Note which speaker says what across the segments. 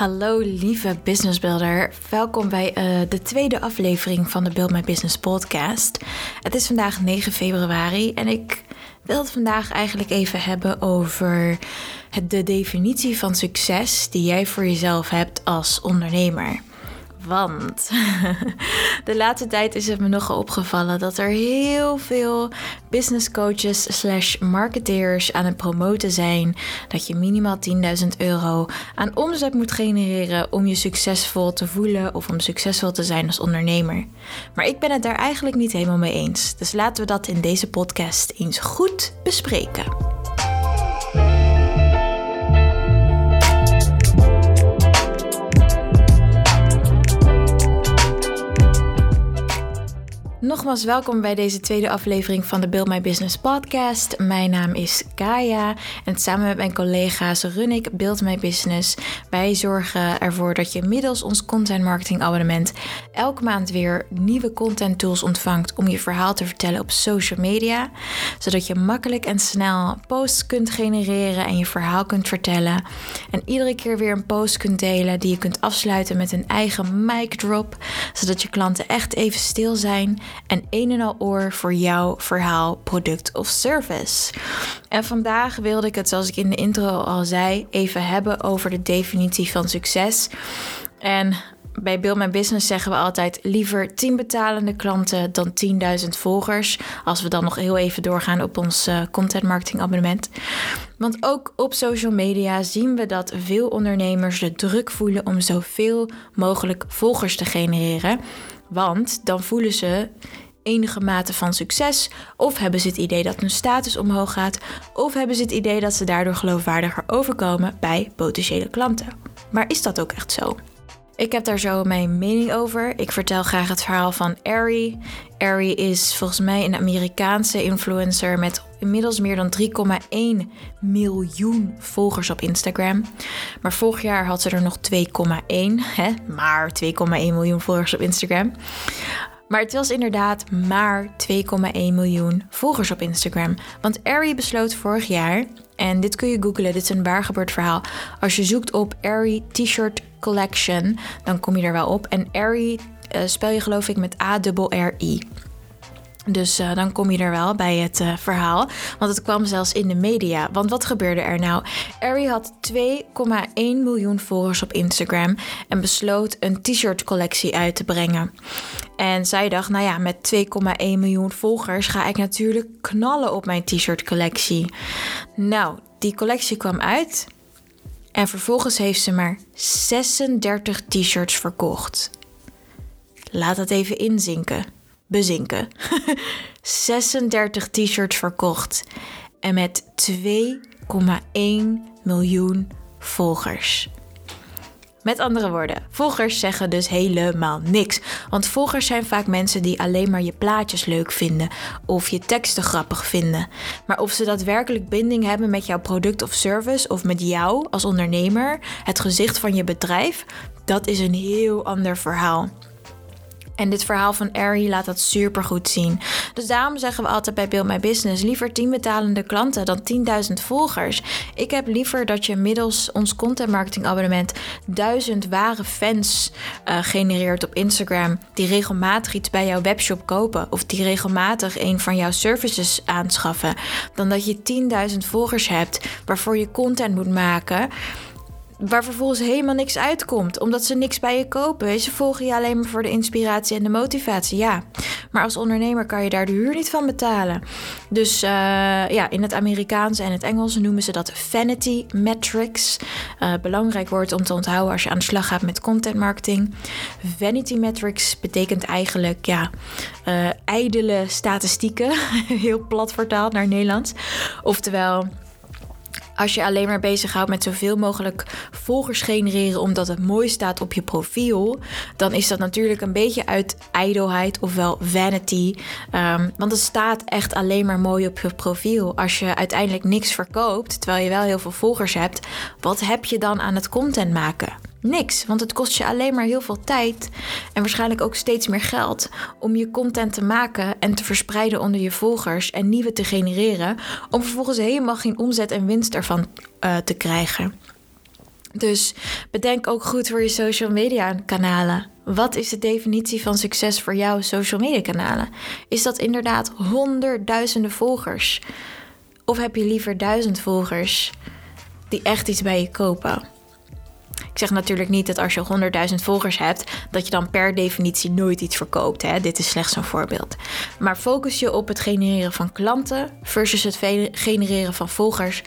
Speaker 1: Hallo lieve businessbuilder. Welkom bij uh, de tweede aflevering van de Build My Business podcast. Het is vandaag 9 februari en ik wil het vandaag eigenlijk even hebben over de definitie van succes die jij voor jezelf hebt als ondernemer. Want de laatste tijd is het me nogal opgevallen dat er heel veel business coaches slash marketeers aan het promoten zijn dat je minimaal 10.000 euro aan omzet moet genereren om je succesvol te voelen of om succesvol te zijn als ondernemer. Maar ik ben het daar eigenlijk niet helemaal mee eens. Dus laten we dat in deze podcast eens goed bespreken. Nogmaals welkom bij deze tweede aflevering van de Build My Business podcast. Mijn naam is Kaya en samen met mijn collega's run ik Build My Business. Wij zorgen ervoor dat je middels ons content marketing abonnement elke maand weer nieuwe content tools ontvangt om je verhaal te vertellen op social media, zodat je makkelijk en snel posts kunt genereren en je verhaal kunt vertellen en iedere keer weer een post kunt delen die je kunt afsluiten met een eigen mic drop, zodat je klanten echt even stil zijn en een en al oor voor jouw verhaal, product of service. En vandaag wilde ik het, zoals ik in de intro al zei, even hebben over de definitie van succes. En bij Build My Business zeggen we altijd liever 10 betalende klanten dan 10.000 volgers. Als we dan nog heel even doorgaan op ons uh, content marketing abonnement. Want ook op social media zien we dat veel ondernemers de druk voelen om zoveel mogelijk volgers te genereren. Want dan voelen ze enige mate van succes, of hebben ze het idee dat hun status omhoog gaat, of hebben ze het idee dat ze daardoor geloofwaardiger overkomen bij potentiële klanten. Maar is dat ook echt zo? Ik heb daar zo mijn mening over. Ik vertel graag het verhaal van Ari. Ari is volgens mij een Amerikaanse influencer met inmiddels meer dan 3,1 miljoen volgers op Instagram. Maar vorig jaar had ze er nog 2,1, hè? maar 2,1 miljoen volgers op Instagram. Maar het was inderdaad maar 2,1 miljoen volgers op Instagram. Want Ari besloot vorig jaar, en dit kun je googlen, dit is een waargebeurd verhaal. Als je zoekt op Ari T-shirt collection, dan kom je er wel op. En Ari uh, spel je geloof ik met A-R-R-I. Dus uh, dan kom je er wel bij het uh, verhaal. Want het kwam zelfs in de media. Want wat gebeurde er nou? Ari had 2,1 miljoen volgers op Instagram en besloot een t-shirt collectie uit te brengen. En zij dacht, nou ja, met 2,1 miljoen volgers ga ik natuurlijk knallen op mijn t-shirt collectie. Nou, die collectie kwam uit. En vervolgens heeft ze maar 36 t-shirts verkocht. Laat dat even inzinken bezinken. 36 t-shirts verkocht en met 2,1 miljoen volgers. Met andere woorden, volgers zeggen dus helemaal niks. Want volgers zijn vaak mensen die alleen maar je plaatjes leuk vinden of je teksten grappig vinden. Maar of ze daadwerkelijk binding hebben met jouw product of service of met jou als ondernemer, het gezicht van je bedrijf, dat is een heel ander verhaal. En dit verhaal van Ari laat dat super goed zien. Dus daarom zeggen we altijd bij Build My Business: liever 10 betalende klanten dan 10.000 volgers. Ik heb liever dat je middels ons content marketing abonnement 1000 ware fans uh, genereert op Instagram. Die regelmatig iets bij jouw webshop kopen. Of die regelmatig een van jouw services aanschaffen. Dan dat je 10.000 volgers hebt waarvoor je content moet maken waar vervolgens helemaal niks uitkomt, omdat ze niks bij je kopen. Ze volgen je alleen maar voor de inspiratie en de motivatie, ja. Maar als ondernemer kan je daar de huur niet van betalen. Dus uh, ja, in het Amerikaans en het Engels noemen ze dat vanity metrics. Uh, belangrijk woord om te onthouden als je aan de slag gaat met content marketing. Vanity metrics betekent eigenlijk ja, uh, ijdele statistieken, heel plat vertaald naar Nederlands. Oftewel als je alleen maar bezighoudt met zoveel mogelijk volgers genereren omdat het mooi staat op je profiel, dan is dat natuurlijk een beetje uit ijdelheid ofwel vanity. Um, want het staat echt alleen maar mooi op je profiel. Als je uiteindelijk niks verkoopt, terwijl je wel heel veel volgers hebt, wat heb je dan aan het content maken? Niks, want het kost je alleen maar heel veel tijd en waarschijnlijk ook steeds meer geld om je content te maken en te verspreiden onder je volgers en nieuwe te genereren, om vervolgens helemaal geen omzet en winst ervan uh, te krijgen. Dus bedenk ook goed voor je social media kanalen. Wat is de definitie van succes voor jouw social media kanalen? Is dat inderdaad honderdduizenden volgers? Of heb je liever duizend volgers die echt iets bij je kopen? Ik zeg natuurlijk niet dat als je 100.000 volgers hebt, dat je dan per definitie nooit iets verkoopt. Hè? Dit is slechts een voorbeeld. Maar focus je op het genereren van klanten versus het genereren van volgers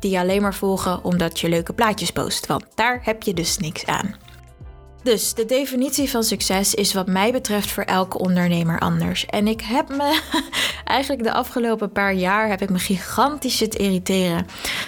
Speaker 1: die je alleen maar volgen omdat je leuke plaatjes post. Want daar heb je dus niks aan. Dus de definitie van succes is wat mij betreft voor elke ondernemer anders. En ik heb me eigenlijk de afgelopen paar jaar heb ik me gigantisch zitten irriteren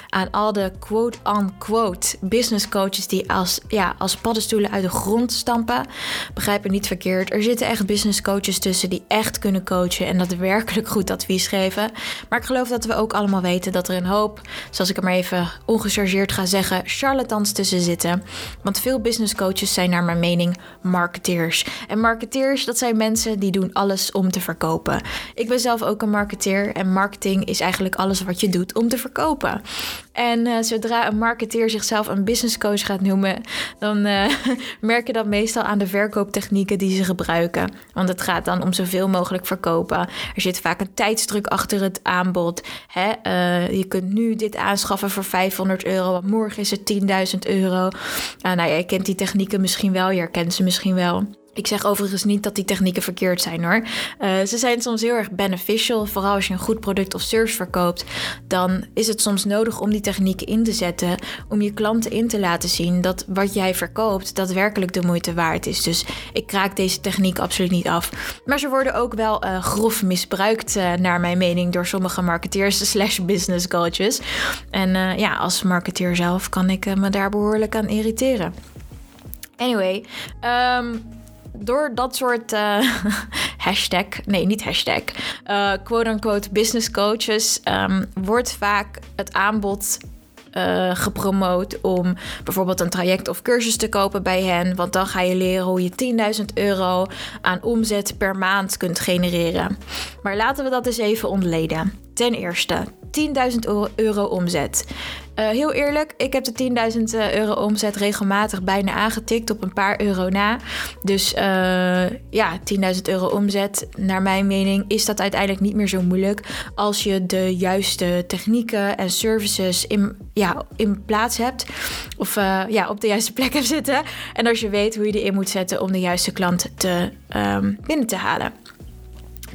Speaker 1: aan al de quote-unquote business coaches die als, ja, als paddenstoelen uit de grond stampen. Begrijp me niet verkeerd. Er zitten echt business coaches tussen die echt kunnen coachen en dat werkelijk goed advies geven. Maar ik geloof dat we ook allemaal weten dat er een hoop, zoals ik maar even ongechargeerd ga zeggen, charlatans tussen zitten. Want veel business coaches zijn naar mijn mening marketeers. En marketeers, dat zijn mensen die doen alles om te verkopen. Ik ben zelf ook een marketeer en marketing is eigenlijk alles wat je doet om te verkopen. En uh, zodra een marketeer zichzelf een business coach gaat noemen, dan uh, merk je dat meestal aan de verkooptechnieken die ze gebruiken. Want het gaat dan om zoveel mogelijk verkopen. Er zit vaak een tijdsdruk achter het aanbod. Hè? Uh, je kunt nu dit aanschaffen voor 500 euro, want morgen is het 10.000 euro. nou ja, je kent die technieken misschien wel, je herkent ze misschien wel. Ik zeg overigens niet dat die technieken verkeerd zijn hoor. Uh, ze zijn soms heel erg beneficial. Vooral als je een goed product of service verkoopt. Dan is het soms nodig om die technieken in te zetten. Om je klanten in te laten zien dat wat jij verkoopt daadwerkelijk de moeite waard is. Dus ik kraak deze techniek absoluut niet af. Maar ze worden ook wel uh, grof misbruikt, uh, naar mijn mening, door sommige marketeers slash business coaches. En ja, als marketeer zelf kan ik me daar behoorlijk aan irriteren. Anyway, um, door dat soort uh, hashtag, nee, niet hashtag, uh, quote-unquote business coaches, um, wordt vaak het aanbod uh, gepromoot om bijvoorbeeld een traject of cursus te kopen bij hen. Want dan ga je leren hoe je 10.000 euro aan omzet per maand kunt genereren. Maar laten we dat eens even ontleden. Ten eerste, 10.000 euro omzet. Uh, heel eerlijk, ik heb de 10.000 eh, euro omzet regelmatig bijna aangetikt op een paar euro na. Dus uh, ja, 10.000 euro omzet, naar mijn mening, is dat uiteindelijk niet meer zo moeilijk. Als je de juiste technieken en services in, ja, in plaats hebt. Of ja, op de juiste plek hebt zitten. En als je weet hoe je erin moet zetten om de juiste klant te, um, binnen te halen.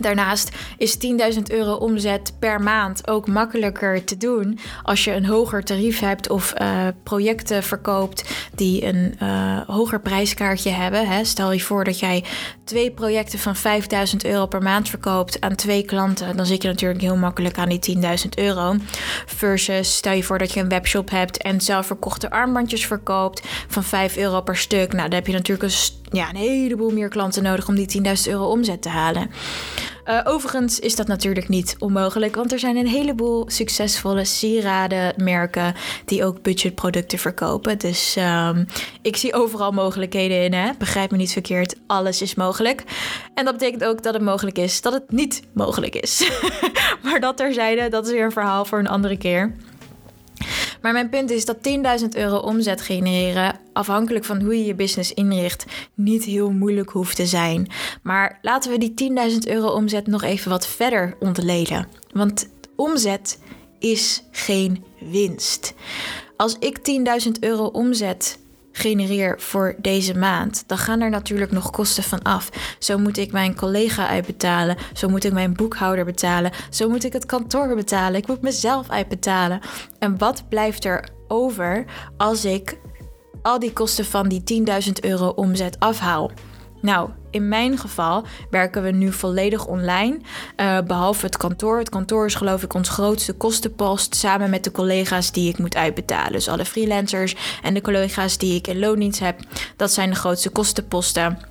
Speaker 1: Daarnaast is 10.000 euro omzet per maand ook makkelijker te doen als je een hoger tarief hebt of uh, projecten verkoopt die een uh, hoger prijskaartje hebben. Hè. Stel je voor dat jij twee projecten van 5.000 euro per maand verkoopt aan twee klanten, dan zit je natuurlijk heel makkelijk aan die 10.000 euro. Versus stel je voor dat je een webshop hebt en zelfverkochte armbandjes verkoopt van 5 euro per stuk. Nou, dan heb je natuurlijk een, ja, een heleboel meer klanten nodig om die 10.000 euro omzet te halen. Uh, overigens is dat natuurlijk niet onmogelijk, want er zijn een heleboel succesvolle sieradenmerken die ook budgetproducten verkopen. Dus um, ik zie overal mogelijkheden in. Hè? Begrijp me niet verkeerd, alles is mogelijk. En dat betekent ook dat het mogelijk is dat het niet mogelijk is. maar dat terzijde, dat is weer een verhaal voor een andere keer. Maar mijn punt is dat 10.000 euro omzet genereren, afhankelijk van hoe je je business inricht, niet heel moeilijk hoeft te zijn. Maar laten we die 10.000 euro omzet nog even wat verder ontleden. Want omzet is geen winst. Als ik 10.000 euro omzet genereer voor deze maand, dan gaan er natuurlijk nog kosten van af. Zo moet ik mijn collega uitbetalen, zo moet ik mijn boekhouder betalen, zo moet ik het kantoor betalen, ik moet mezelf uitbetalen. En wat blijft er over als ik al die kosten van die 10.000 euro omzet afhaal? Nou, in mijn geval werken we nu volledig online, uh, behalve het kantoor. Het kantoor is geloof ik ons grootste kostenpost, samen met de collega's die ik moet uitbetalen. Dus alle freelancers en de collega's die ik in loondienst heb, dat zijn de grootste kostenposten.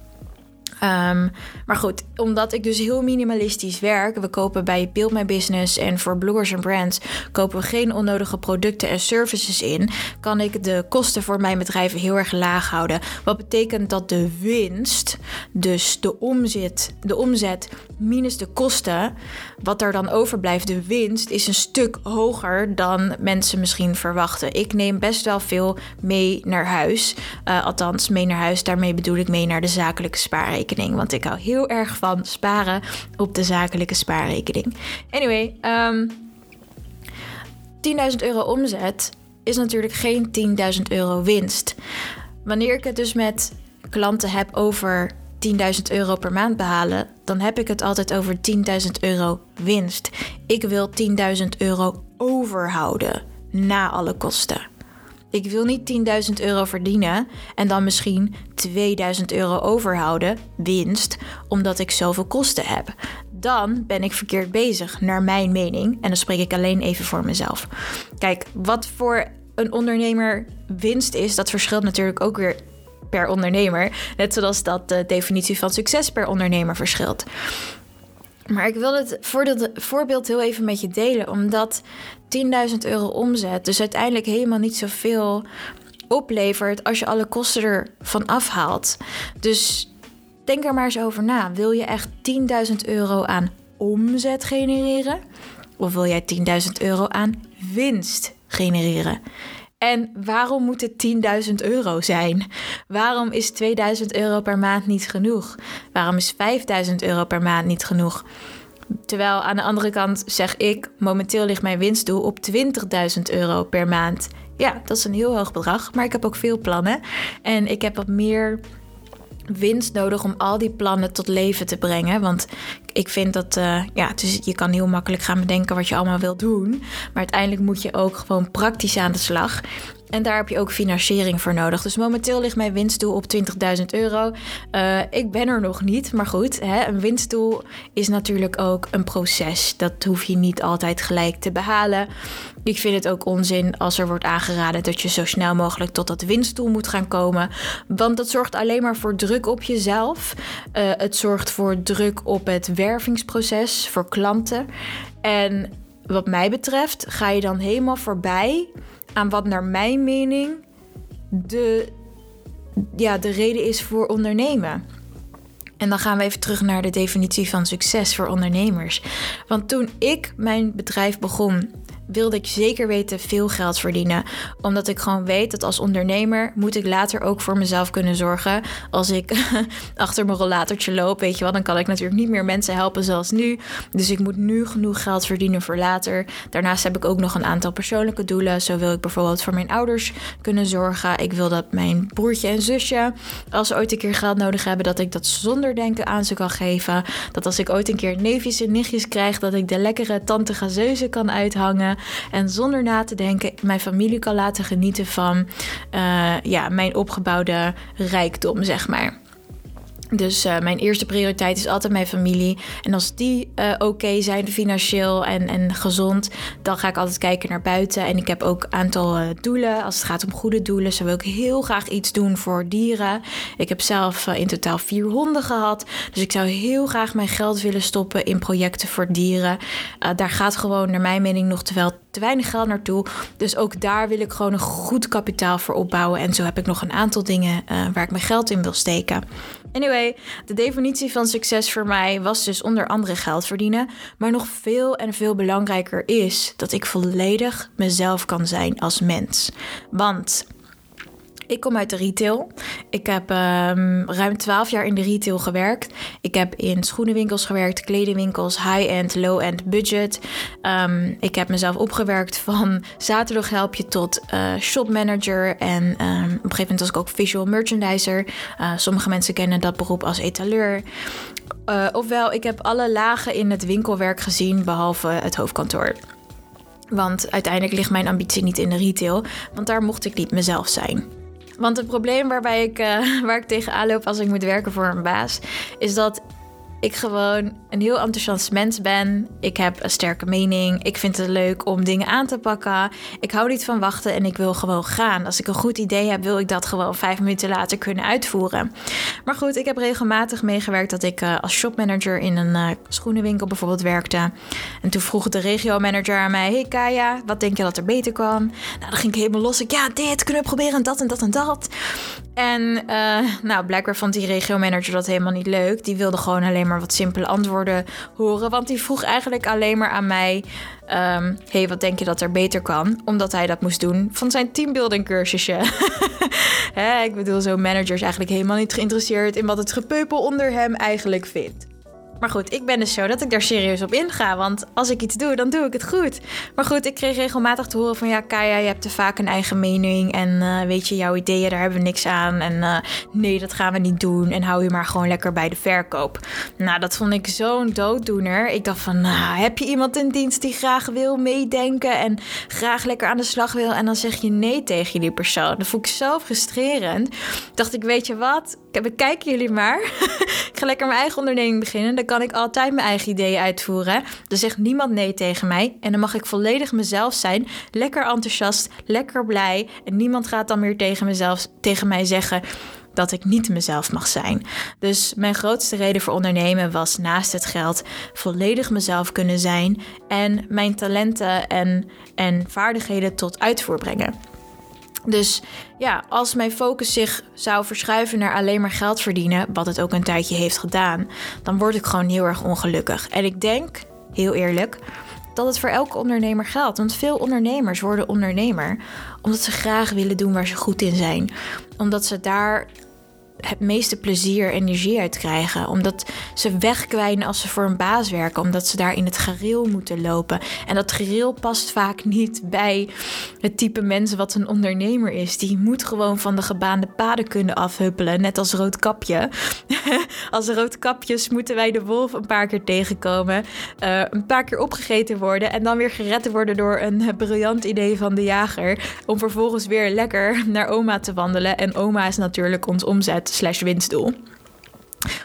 Speaker 1: Ehm, maar goed, omdat ik dus heel minimalistisch werk, we kopen bij Build My Business en voor bloggers en brands kopen we geen onnodige producten en services in, kan ik de kosten voor mijn bedrijf heel erg laag houden. Wat betekent dat de winst, dus de omzet, de omzet minus de kosten, wat er dan overblijft, de winst, is een stuk hoger dan mensen misschien verwachten. Ik neem best wel veel mee naar huis, uh, althans mee naar huis. Daarmee bedoel ik mee naar de zakelijke spaarrekening. Want ik hou heel erg van sparen op de zakelijke spaarrekening. Anyway, um, ehm, 10.000 euro omzet is natuurlijk geen 10.000 euro winst. Wanneer ik het dus met klanten heb over 10.000 euro per maand behalen, dan heb ik het altijd over 10.000 euro winst. Ik wil 10.000 euro overhouden na alle kosten. Ik wil niet 10.000 euro verdienen en dan misschien 2000 euro overhouden, winst, omdat ik zoveel kosten heb. Dan ben ik verkeerd bezig, naar mijn mening. En dan spreek ik alleen even voor mezelf. Kijk, wat voor een ondernemer winst is, dat verschilt natuurlijk ook weer per ondernemer. Net zoals dat de definitie van succes per ondernemer verschilt. Maar ik wil het voorbeeld heel even met je delen, omdat 10.000 euro omzet dus uiteindelijk helemaal niet zoveel oplevert als je alle kosten ervan afhaalt. Dus denk er maar eens over na. Wil je echt 10.000 euro aan omzet genereren? Of wil jij 10.000 euro aan winst genereren? En waarom moet het 10.000 euro zijn? Waarom is 2000 euro per maand niet genoeg? Waarom is 5000 euro per maand niet genoeg? Terwijl aan de andere kant zeg ik, momenteel ligt mijn winstdoel op 20.000 euro per maand. Ja, dat is een heel hoog bedrag, maar ik heb ook veel plannen. En ik heb wat meer winst nodig om al die plannen tot leven te brengen. Want ik vind dat, uh, ja, dus je kan heel makkelijk gaan bedenken wat je allemaal wilt doen. Maar uiteindelijk moet je ook gewoon praktisch aan de slag. En daar heb je ook financiering voor nodig. Dus momenteel ligt mijn winstdoel op 20.000 euro. Uh, ik ben er nog niet, maar goed. Hè, een winstdoel is natuurlijk ook een proces. Dat hoef je niet altijd gelijk te behalen. Ik vind het ook onzin als er wordt aangeraden dat je zo snel mogelijk tot dat winstdoel moet gaan komen. Want dat zorgt alleen maar voor druk op jezelf. Uh, het zorgt voor druk op het wervingsproces voor klanten. En wat mij betreft ga je dan helemaal voorbij aan wat naar mijn mening de, ja, de reden is voor ondernemen. En dan gaan we even terug naar de definitie van succes voor ondernemers. Want toen ik mijn bedrijf begon, wilde ik zeker weten veel geld verdienen. Omdat ik gewoon weet dat als ondernemer moet ik later ook voor mezelf kunnen zorgen. Als ik achter mijn rollatortje loop, weet je wel, dan kan ik natuurlijk niet meer mensen helpen zoals nu. Dus ik moet nu genoeg geld verdienen voor later. Daarnaast heb ik ook nog een aantal persoonlijke doelen. Zo wil ik bijvoorbeeld voor mijn ouders kunnen zorgen. Ik wil dat mijn broertje en zusje, als ze ooit een keer geld nodig hebben, dat ik dat zonder denken aan ze kan geven. Dat als ik ooit een keer neefjes en nichtjes krijg, dat ik de lekkere tante gazeuze kan uithangen. En zonder na te denken mijn familie kan laten genieten van uh, ja, mijn opgebouwde rijkdom, zeg maar. Dus uh, mijn eerste prioriteit is altijd mijn familie. En als die uh, oké zijn, financieel en, en gezond, dan ga ik altijd kijken naar buiten. En ik heb ook een aantal uh, doelen. Als het gaat om goede doelen, zo wil ik heel graag iets doen voor dieren. Ik heb zelf in totaal vier honden gehad. Dus ik zou heel graag mijn geld willen stoppen in projecten voor dieren. daar gaat gewoon, naar mijn mening, nog te, wel, te weinig geld naartoe. Dus ook daar wil ik gewoon een goed kapitaal voor opbouwen. En zo heb ik nog een aantal dingen waar ik mijn geld in wil steken. Anyway, de definitie van succes voor mij was dus onder andere geld verdienen. Maar nog veel en veel belangrijker is dat ik volledig mezelf kan zijn als mens. Want ik kom uit de retail. Ik heb um, ruim 12 jaar in de retail gewerkt. Ik heb in schoenenwinkels gewerkt, kledingwinkels, high-end, low-end, budget. Um, ik heb mezelf opgewerkt van zaterdaghelpje tot uh, shopmanager. En um, op een gegeven moment was ik ook visual merchandiser. Uh, sommige mensen kennen dat beroep als etaleur. Uh, ofwel, ik heb alle lagen in het winkelwerk gezien, behalve het hoofdkantoor. Want uiteindelijk ligt mijn ambitie niet in de retail, want daar mocht ik niet mezelf zijn. Want het probleem waarbij ik, uh, waar ik tegenaan loop als ik moet werken voor een baas, is dat ik gewoon een heel enthousiast mens ben. Ik heb een sterke mening. Ik vind het leuk om dingen aan te pakken. Ik hou niet van wachten en ik wil gewoon gaan. Als ik een goed idee heb, wil ik dat gewoon vijf minuten later kunnen uitvoeren. Maar goed, ik heb regelmatig meegewerkt dat ik uh, als shopmanager in een uh, schoenenwinkel bijvoorbeeld werkte. En toen vroeg de regiomanager aan mij: Hey Kaya, wat denk je dat er beter kan? Nou, dan ging ik helemaal los. Ik, ja, dit kunnen we proberen, dat en dat en dat. En uh, nou, blijkbaar vond die regiomanager dat helemaal niet leuk. Die wilde gewoon alleen maar wat simpele antwoorden horen. Want die vroeg eigenlijk alleen maar aan mij: um, hey, wat denk je dat er beter kan? Omdat hij dat moest doen van zijn teambuilding cursusje. Ik bedoel, zo'n manager is eigenlijk helemaal niet geïnteresseerd in wat het gepeupel onder hem eigenlijk vindt. Maar goed, ik ben dus zo dat ik daar serieus op inga. Want als ik iets doe, dan doe ik het goed. Maar goed, ik kreeg regelmatig te horen van... ja, Kaya, je hebt te vaak een eigen mening. En uh, weet je, jouw ideeën, daar hebben we niks aan. En uh, nee, dat gaan we niet doen. En hou je maar gewoon lekker bij de verkoop. Nou, dat vond ik zo'n dooddoener. Ik dacht van, nou, heb je iemand in dienst die graag wil meedenken... en graag lekker aan de slag wil... en dan zeg je nee tegen die persoon. Dat vond ik zo frustrerend. Dacht ik, weet je wat... Bekijken jullie maar. ik ga lekker mijn eigen onderneming beginnen. Dan kan ik altijd mijn eigen ideeën uitvoeren. Er zegt niemand nee tegen mij. En dan mag ik volledig mezelf zijn. Lekker enthousiast, lekker blij. En niemand gaat dan meer tegen, mezelf, tegen mij zeggen dat ik niet mezelf mag zijn. Dus mijn grootste reden voor ondernemen was naast het geld volledig mezelf kunnen zijn en mijn talenten en, en vaardigheden tot uitvoer brengen. Dus ja, als mijn focus zich zou verschuiven naar alleen maar geld verdienen, wat het ook een tijdje heeft gedaan, dan word ik gewoon heel erg ongelukkig. En ik denk, heel eerlijk, dat het voor elke ondernemer geldt. Want veel ondernemers worden ondernemer omdat ze graag willen doen waar ze goed in zijn. Omdat ze daar het meeste plezier, energie uit krijgen. Omdat ze wegkwijnen als ze voor een baas werken. Omdat ze daar in het gereel moeten lopen. En dat gereel past vaak niet bij het type mensen wat een ondernemer is. Die moet gewoon van de gebaande paden kunnen afhuppelen. Net als roodkapje. als roodkapjes moeten wij de wolf een paar keer tegenkomen. Uh, een paar keer opgegeten worden. En dan weer gered worden door een briljant idee van de jager. Om vervolgens weer lekker naar oma te wandelen. En oma is natuurlijk ons omzet slash winstdoel.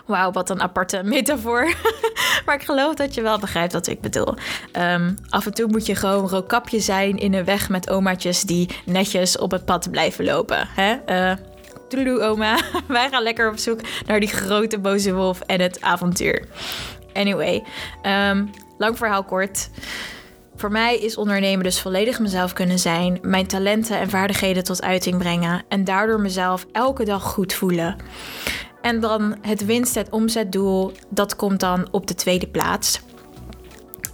Speaker 1: Wauw, wat een aparte metafoor. maar ik geloof dat je wel begrijpt wat ik bedoel. Um, af en toe moet je gewoon rookapje zijn in een weg met omaatjes die netjes op het pad blijven lopen. Hè? Uh, oma. Wij gaan lekker op zoek naar die grote boze wolf en het avontuur. Anyway, um, lang verhaal kort. Voor mij is ondernemen dus volledig mezelf kunnen zijn, mijn talenten en vaardigheden tot uiting brengen en daardoor mezelf elke dag goed voelen. En dan het winst- en omzetdoel, dat komt dan op de tweede plaats.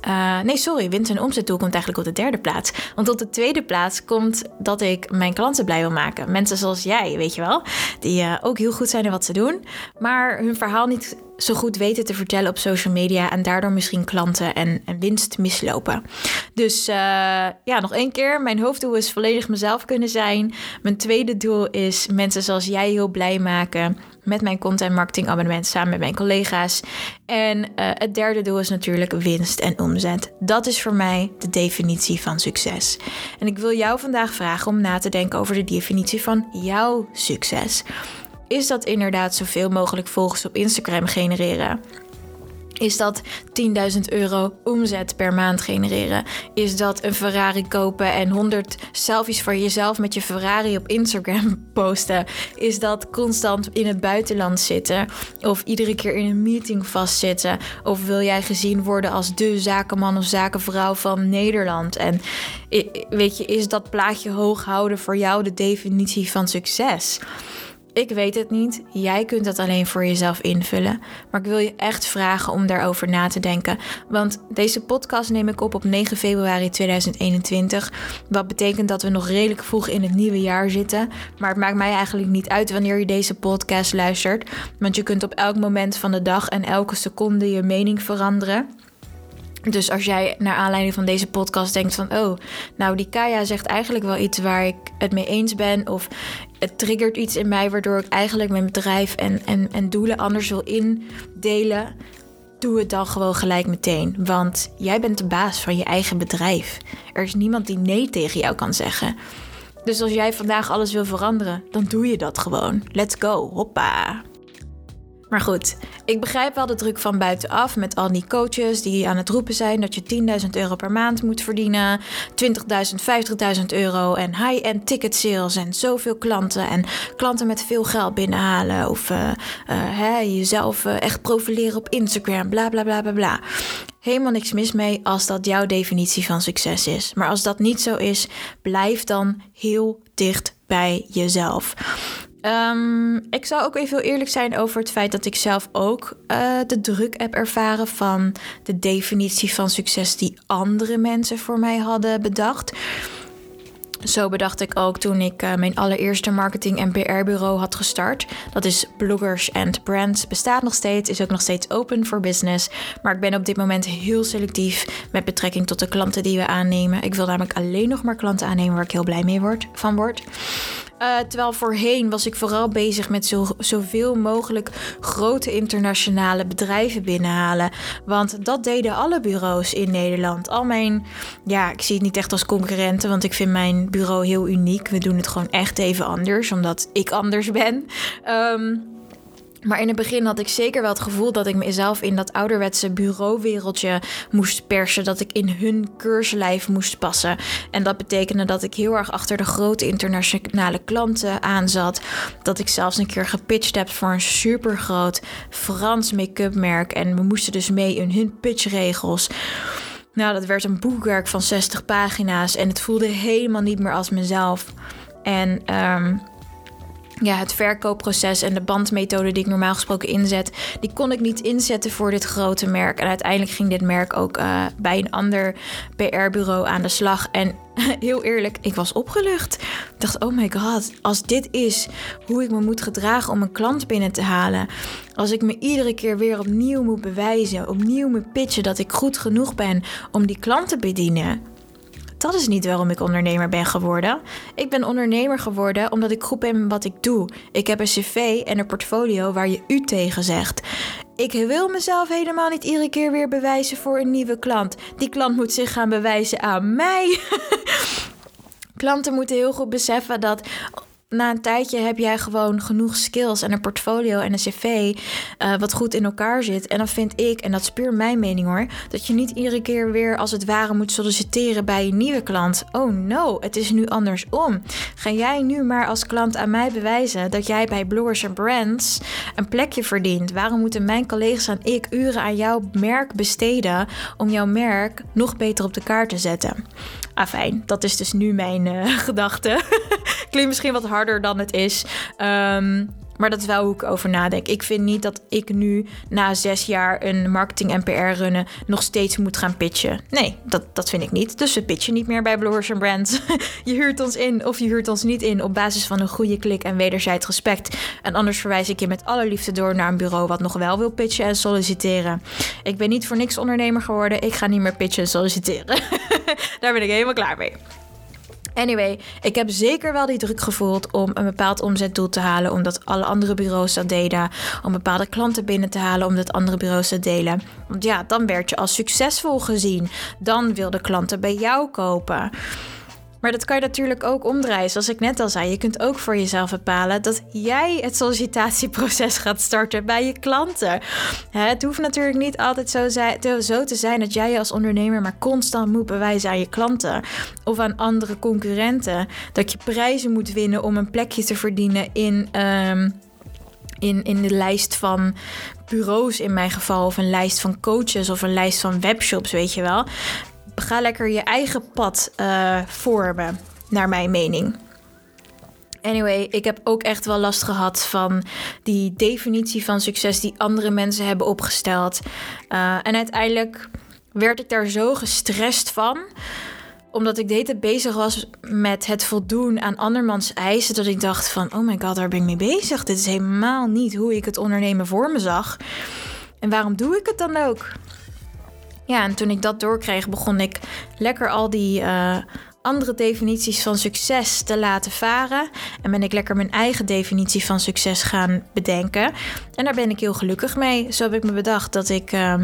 Speaker 1: Uh, nee, sorry, winst- en omzetdoel komt eigenlijk op de derde plaats. Want op de tweede plaats komt dat ik mijn klanten blij wil maken. Mensen zoals jij, weet je wel. Die uh, ook heel goed zijn in wat ze doen, maar hun verhaal niet zo goed weten te vertellen op social media en daardoor misschien klanten en, en winst mislopen. Dus uh, ja, nog één keer. Mijn hoofddoel is volledig mezelf kunnen zijn. Mijn tweede doel is mensen zoals jij heel blij maken met mijn content marketing abonnement samen met mijn collega's. En uh, het derde doel is natuurlijk winst en omzet. Dat is voor mij de definitie van succes. En ik wil jou vandaag vragen om na te denken over de definitie van jouw succes is dat inderdaad zoveel mogelijk volgers op Instagram genereren? Is dat 10.000 euro omzet per maand genereren? Is dat een Ferrari kopen en 100 selfies van jezelf met je Ferrari op Instagram posten? Is dat constant in het buitenland zitten? Of iedere keer in een meeting vastzitten? Of wil jij gezien worden als de zakenman of zakenvrouw van Nederland? En weet je, is dat plaatje hoog houden voor jou de definitie van succes? Ik weet het niet. Jij kunt dat alleen voor jezelf invullen. Maar ik wil je echt vragen om daarover na te denken. Want deze podcast neem ik op op 9 februari 2021. Wat betekent dat we nog redelijk vroeg in het nieuwe jaar zitten. Maar het maakt mij eigenlijk niet uit wanneer je deze podcast luistert. Want je kunt op elk moment van de dag en elke seconde je mening veranderen. Dus als jij naar aanleiding van deze podcast denkt van... oh, nou die Kaya zegt eigenlijk wel iets waar ik het mee eens ben... of het triggert iets in mij waardoor ik eigenlijk mijn bedrijf en, en, en doelen anders wil indelen... doe het dan gewoon gelijk meteen. Want jij bent de baas van je eigen bedrijf. Er is niemand die nee tegen jou kan zeggen. Dus als jij vandaag alles wil veranderen, dan doe je dat gewoon. Let's go, hoppa. Maar goed, ik begrijp wel de druk van buitenaf met al die coaches die aan het roepen zijn dat je 10.000 euro per maand moet verdienen, 20.000, 50.000 euro en high-end ticket sales en zoveel klanten en klanten met veel geld binnenhalen of uh, uh, hè, jezelf uh, echt profileren op Instagram, bla bla bla bla bla. Helemaal niks mis mee als dat jouw definitie van succes is. Maar als dat niet zo is, blijf dan heel dicht bij jezelf. Um, ik zou ook even heel eerlijk zijn over het feit dat ik zelf ook uh, de druk heb ervaren van de definitie van succes die andere mensen voor mij hadden bedacht. Zo bedacht ik ook toen ik uh, mijn allereerste marketing- en PR-bureau had gestart. Dat is Bloggers and Brands. Bestaat nog steeds, is ook nog steeds open voor business. Maar ik ben op dit moment heel selectief met betrekking tot de klanten die we aannemen. Ik wil namelijk alleen nog maar klanten aannemen waar ik heel blij mee word, van word. Uh, terwijl voorheen was ik vooral bezig met zo, zoveel mogelijk grote internationale bedrijven binnenhalen. Want dat deden alle bureaus in Nederland. Al mijn, ja, ik zie het niet echt als concurrenten, want ik vind mijn bureau heel uniek. We doen het gewoon echt even anders, omdat ik anders ben. Um, maar in het begin had ik zeker wel het gevoel dat ik mezelf in dat ouderwetse bureauwereldje moest persen. Dat ik in hun keurslijf moest passen. En dat betekende dat ik heel erg achter de grote internationale klanten aanzat. Dat ik zelfs een keer gepitcht heb voor een supergroot Frans make-up merk. En we moesten dus mee in hun pitchregels. Nou, dat werd een boekwerk van 60 pagina's. En het voelde helemaal niet meer als mezelf. En um, ja, het verkoopproces en de bandmethode die ik normaal gesproken inzet, die kon ik niet inzetten voor dit grote merk. En uiteindelijk ging dit merk ook uh, bij een ander PR-bureau aan de slag. En heel eerlijk, ik was opgelucht. Ik dacht, oh my god, als dit is hoe ik me moet gedragen om een klant binnen te halen. Als ik me iedere keer weer opnieuw moet bewijzen, opnieuw moet pitchen dat ik goed genoeg ben om die klant te bedienen dat is niet waarom ik ondernemer ben geworden. Ik ben ondernemer geworden omdat ik goed ben in wat ik doe. Ik heb een cv en een portfolio waar je u tegen zegt. Ik wil mezelf helemaal niet iedere keer weer bewijzen voor een nieuwe klant. Die klant moet zich gaan bewijzen aan mij. Klanten moeten heel goed beseffen dat na een tijdje heb jij gewoon genoeg skills en een portfolio en een cv uh, wat goed in elkaar zit. En dan vind ik, en dat is puur mijn mening hoor, dat je niet iedere keer weer als het ware moet solliciteren bij een nieuwe klant. Oh no, het is nu andersom. Ga jij nu maar als klant aan mij bewijzen dat jij bij Bloggers and Brands een plekje verdient? Waarom moeten mijn collega's en ik uren aan jouw merk besteden om jouw merk nog beter op de kaart te zetten? Afijn, dat is dus nu mijn uh, gedachte. Klinkt misschien wat harder dan het is. Um, maar dat is wel hoe ik over nadenk. Ik vind niet dat ik nu na zes jaar een marketing en PR runnen nog steeds moet gaan pitchen. Nee, dat, dat vind ik niet. Dus we pitchen niet meer bij Bloggers and Brands. je huurt ons in of je huurt ons niet in op basis van een goede klik en wederzijds respect. En anders verwijs ik je met alle liefde door naar een bureau wat nog wel wil pitchen en solliciteren. Ik ben niet voor niks ondernemer geworden. Ik ga niet meer pitchen en solliciteren. Daar ben ik helemaal klaar mee. Anyway, ik heb zeker wel die druk gevoeld om een bepaald omzetdoel te halen, omdat alle andere bureaus dat deden. Om bepaalde klanten binnen te halen, omdat andere bureaus dat delen. Want ja, dan werd je als succesvol gezien. Dan wilden klanten bij jou kopen. Maar dat kan je natuurlijk ook omdraaien. Zoals ik net al zei, je kunt ook voor jezelf bepalen dat jij het sollicitatieproces gaat starten bij je klanten. Het hoeft natuurlijk niet altijd zo, te zijn dat jij als ondernemer maar constant moet bewijzen aan je klanten of aan andere concurrenten dat je prijzen moet winnen om een plekje te verdienen in. Um, in, in de lijst van bureaus in mijn geval, of een lijst van coaches of een lijst van webshops, weet je wel ga lekker je eigen pad uh, vormen, naar mijn mening. Anyway, ik heb ook echt wel last gehad van die definitie van succes die andere mensen hebben opgesteld. Uh, en uiteindelijk werd ik daar zo gestrest van omdat ik de hele tijd bezig was met het voldoen aan andermans eisen, dat ik dacht van, oh my god, daar ben ik mee bezig. Dit is helemaal niet hoe ik het ondernemen voor me zag. En waarom doe ik het dan ook? Ja, en toen ik dat doorkreeg, begon ik lekker al die, uh, andere definities van succes te laten varen. En ben ik lekker mijn eigen definitie van succes gaan bedenken. En daar ben ik heel gelukkig mee. Zo heb ik me bedacht dat ik uh,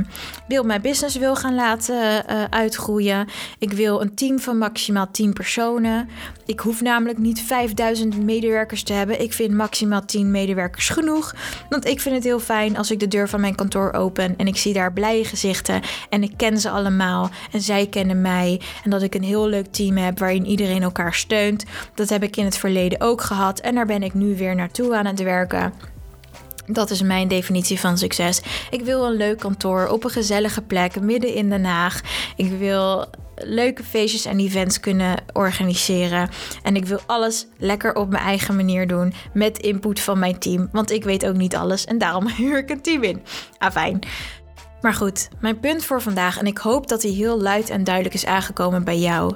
Speaker 1: wil mijn business wil gaan laten uh, uitgroeien. Ik wil een team van maximaal 10 personen. Ik hoef namelijk niet 5000 medewerkers te hebben. Ik vind maximaal 10 medewerkers genoeg. Want ik vind het heel fijn als ik de deur van mijn kantoor open en ik zie daar blije gezichten. En ik ken ze allemaal en zij kennen mij. En dat ik een heel leuk team heb waarin iedereen elkaar steunt. Dat heb ik in het verleden ook gehad. En daar ben ik nu weer naartoe aan het werken. Dat is mijn definitie van succes. Ik wil een leuk kantoor op een gezellige plek midden in Den Haag. Ik wil leuke feestjes en events kunnen organiseren. En ik wil alles lekker op mijn eigen manier doen met input van mijn team. Want ik weet ook niet alles en daarom huur ik een team in. Afijn. Maar goed, mijn punt voor vandaag, en ik hoop dat hij heel luid en duidelijk is aangekomen bij jou.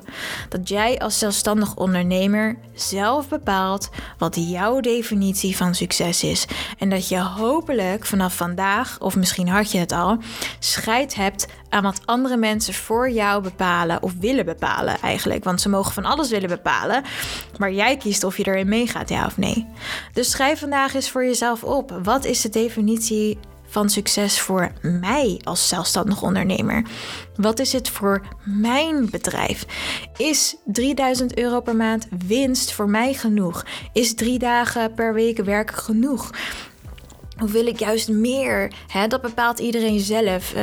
Speaker 1: Dat jij als zelfstandig ondernemer zelf bepaalt wat jouw definitie van succes is. En dat je hopelijk vanaf vandaag, of misschien had je het al, scheid hebt aan wat andere mensen voor jou bepalen of willen bepalen eigenlijk. Want ze mogen van alles willen bepalen, maar jij kiest of je erin meegaat, ja of nee. Dus schrijf vandaag eens voor jezelf op. Wat is de definitie van succes voor mij als zelfstandig ondernemer? Wat is het voor mijn bedrijf? Is 3000 euro per maand winst voor mij genoeg? Is drie dagen per week werken genoeg? Of wil ik juist meer? Hè, dat bepaalt iedereen zelf. Uh,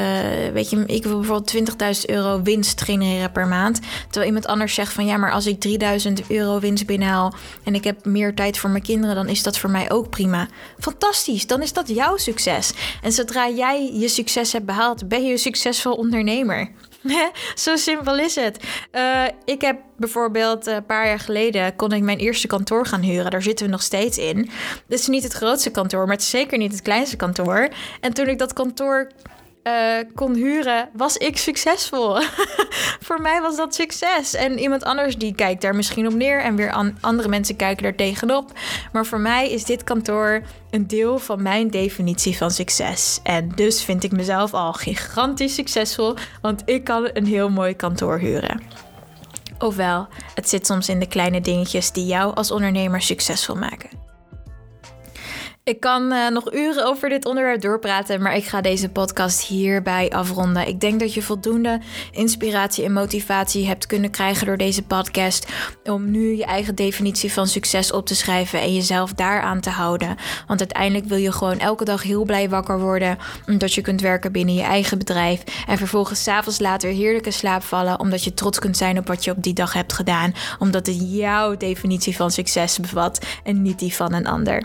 Speaker 1: weet je, ik wil bijvoorbeeld 20.000 euro winst genereren per maand. Terwijl iemand anders zegt van ja, maar als ik 3000 euro winst binnenhaal en ik heb meer tijd voor mijn kinderen, dan is dat voor mij ook prima. Fantastisch, dan is dat jouw succes. En zodra jij je succes hebt behaald, ben je een succesvol ondernemer. Zo simpel is het. Uh, ik heb bijvoorbeeld een paar jaar geleden kon ik mijn eerste kantoor gaan huren. Daar zitten we nog steeds in. Dit is niet het grootste kantoor, maar het is zeker niet het kleinste kantoor. En toen ik dat kantoor uh, kon huren, was ik succesvol. Voor mij was dat succes. En iemand anders die kijkt daar misschien op neer en weer an andere mensen kijken er tegenop. Maar voor mij is dit kantoor een deel van mijn definitie van succes. En dus vind ik mezelf al gigantisch succesvol, want ik kan een heel mooi kantoor huren. Ofwel, het zit soms in de kleine dingetjes die jou als ondernemer succesvol maken. Ik kan uh, nog uren over dit onderwerp doorpraten, maar ik ga deze podcast hierbij afronden. Ik denk dat je voldoende inspiratie en motivatie hebt kunnen krijgen door deze podcast om nu je eigen definitie van succes op te schrijven en jezelf daaraan te houden. Want uiteindelijk wil je gewoon elke dag heel blij wakker worden, omdat je kunt werken binnen je eigen bedrijf en vervolgens s'avonds later heerlijke slaap vallen, omdat je trots kunt zijn op wat je op die dag hebt gedaan, omdat het jouw definitie van succes bevat en niet die van een ander.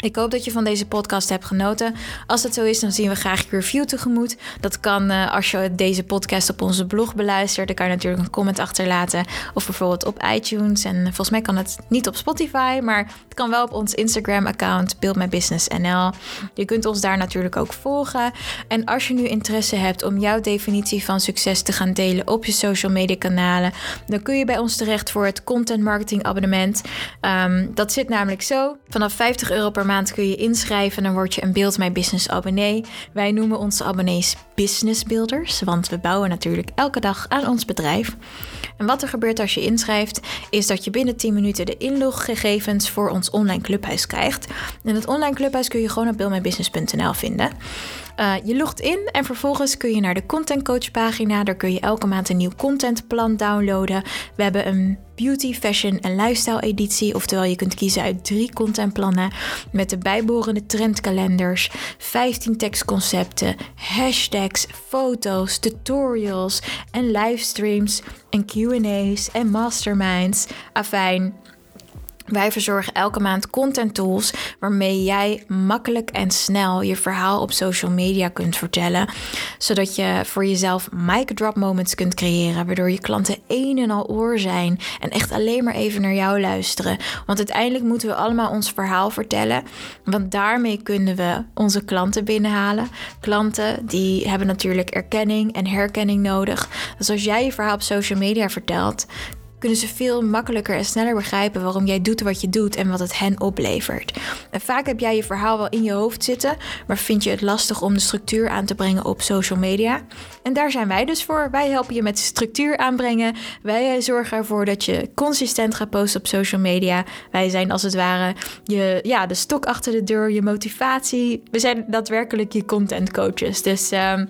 Speaker 1: Ik hoop dat je van deze podcast hebt genoten. Als dat zo is, dan zien we graag je review tegemoet. Dat kan uh, als je deze podcast op onze blog beluistert. Dan kan je natuurlijk een comment achterlaten. Of bijvoorbeeld op iTunes. En volgens mij kan het niet op Spotify. Maar het kan wel op ons Instagram-account Build My Business NL. Je kunt ons daar natuurlijk ook volgen. En als je nu interesse hebt om jouw definitie van succes te gaan delen op je social media kanalen. Dan kun je bij ons terecht voor het Content Marketing Abonnement. Um, dat zit namelijk zo. Vanaf 50 euro per maand maand kun je inschrijven en dan word je een Build My Business abonnee. Wij noemen onze abonnees business builders, want we bouwen natuurlijk elke dag aan ons bedrijf. En wat er gebeurt als je inschrijft, is dat je binnen 10 minuten de inloggegevens voor ons online clubhuis krijgt. En het online clubhuis kun je gewoon op buildmybusiness.nl vinden. Uh, je logt in en vervolgens kun je naar de Content Coach pagina. Daar kun je elke maand een nieuw contentplan downloaden. We hebben een beauty, fashion en lifestyle editie. Oftewel, je kunt kiezen uit drie contentplannen met de bijbehorende trendkalenders, 15 tekstconcepten, hashtags, foto's, tutorials en livestreams en Q&A's en masterminds. Afijn, wij verzorgen elke maand content tools waarmee jij makkelijk en snel je verhaal op social media kunt vertellen. Zodat je voor jezelf mic drop moments kunt creëren, waardoor je klanten een en al oor zijn en echt alleen maar even naar jou luisteren. Want uiteindelijk moeten we allemaal ons verhaal vertellen, want daarmee kunnen we onze klanten binnenhalen. Klanten die hebben natuurlijk erkenning en herkenning nodig. Dus als jij je verhaal op social media vertelt, kunnen ze veel makkelijker en sneller begrijpen waarom jij doet wat je doet en wat het hen oplevert. En vaak heb jij je verhaal wel in je hoofd zitten, maar vind je het lastig om de structuur aan te brengen op social media. En daar zijn wij dus voor. Wij helpen je met structuur aanbrengen. Wij zorgen ervoor dat je consistent gaat posten op social media. Wij zijn als het ware je, ja, de stok achter de deur, je motivatie. We zijn daadwerkelijk je content coaches. Dus. Uh,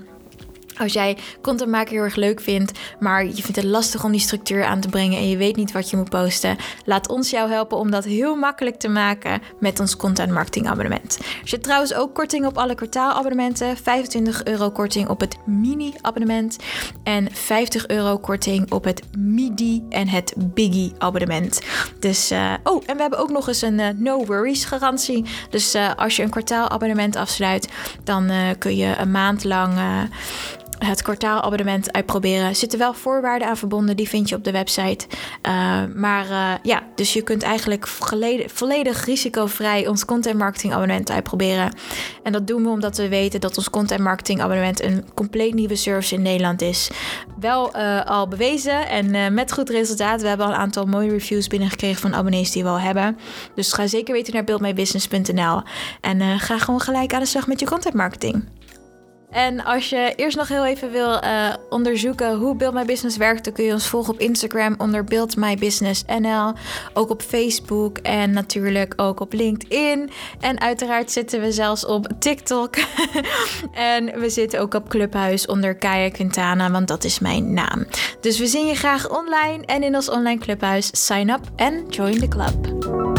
Speaker 1: als jij content maken heel erg leuk vindt, maar je vindt het lastig om die structuur aan te brengen en je weet niet wat je moet posten, laat ons jou helpen om dat heel makkelijk te maken met ons content marketing abonnement. Er zit trouwens ook korting op alle kwartaalabonnementen, 25 euro korting op het mini abonnement en 50 euro korting op het midi en het biggie abonnement. Dus, uh, oh, en we hebben ook nog eens een uh, no worries garantie. Dus uh, als je een kwartaalabonnement afsluit, dan kun je een maand lang het kwartaalabonnement uitproberen. Er zitten wel voorwaarden aan verbonden, die vind je op de website. Uh, maar uh, ja, dus je kunt eigenlijk volledig risicovrij ons content marketing abonnement uitproberen. En dat doen we omdat we weten dat ons content marketing abonnement een compleet nieuwe service in Nederland is. Wel uh, al bewezen en met goed resultaat. We hebben al een aantal mooie reviews binnengekregen van abonnees die we al hebben. Dus ga zeker weten naar buildmybusiness.nl en ga gewoon gelijk aan de slag met je content marketing. En als je eerst nog heel even wil uh, onderzoeken hoe Build My Business werkt, dan kun je ons volgen op Instagram onder Build My Business NL. Ook op Facebook en natuurlijk ook op LinkedIn. En uiteraard zitten we zelfs op TikTok. en we zitten ook op Clubhuis onder Kaya Quintana, want dat is mijn naam. Dus we zien je graag online en in ons online clubhuis. Sign up en join the club.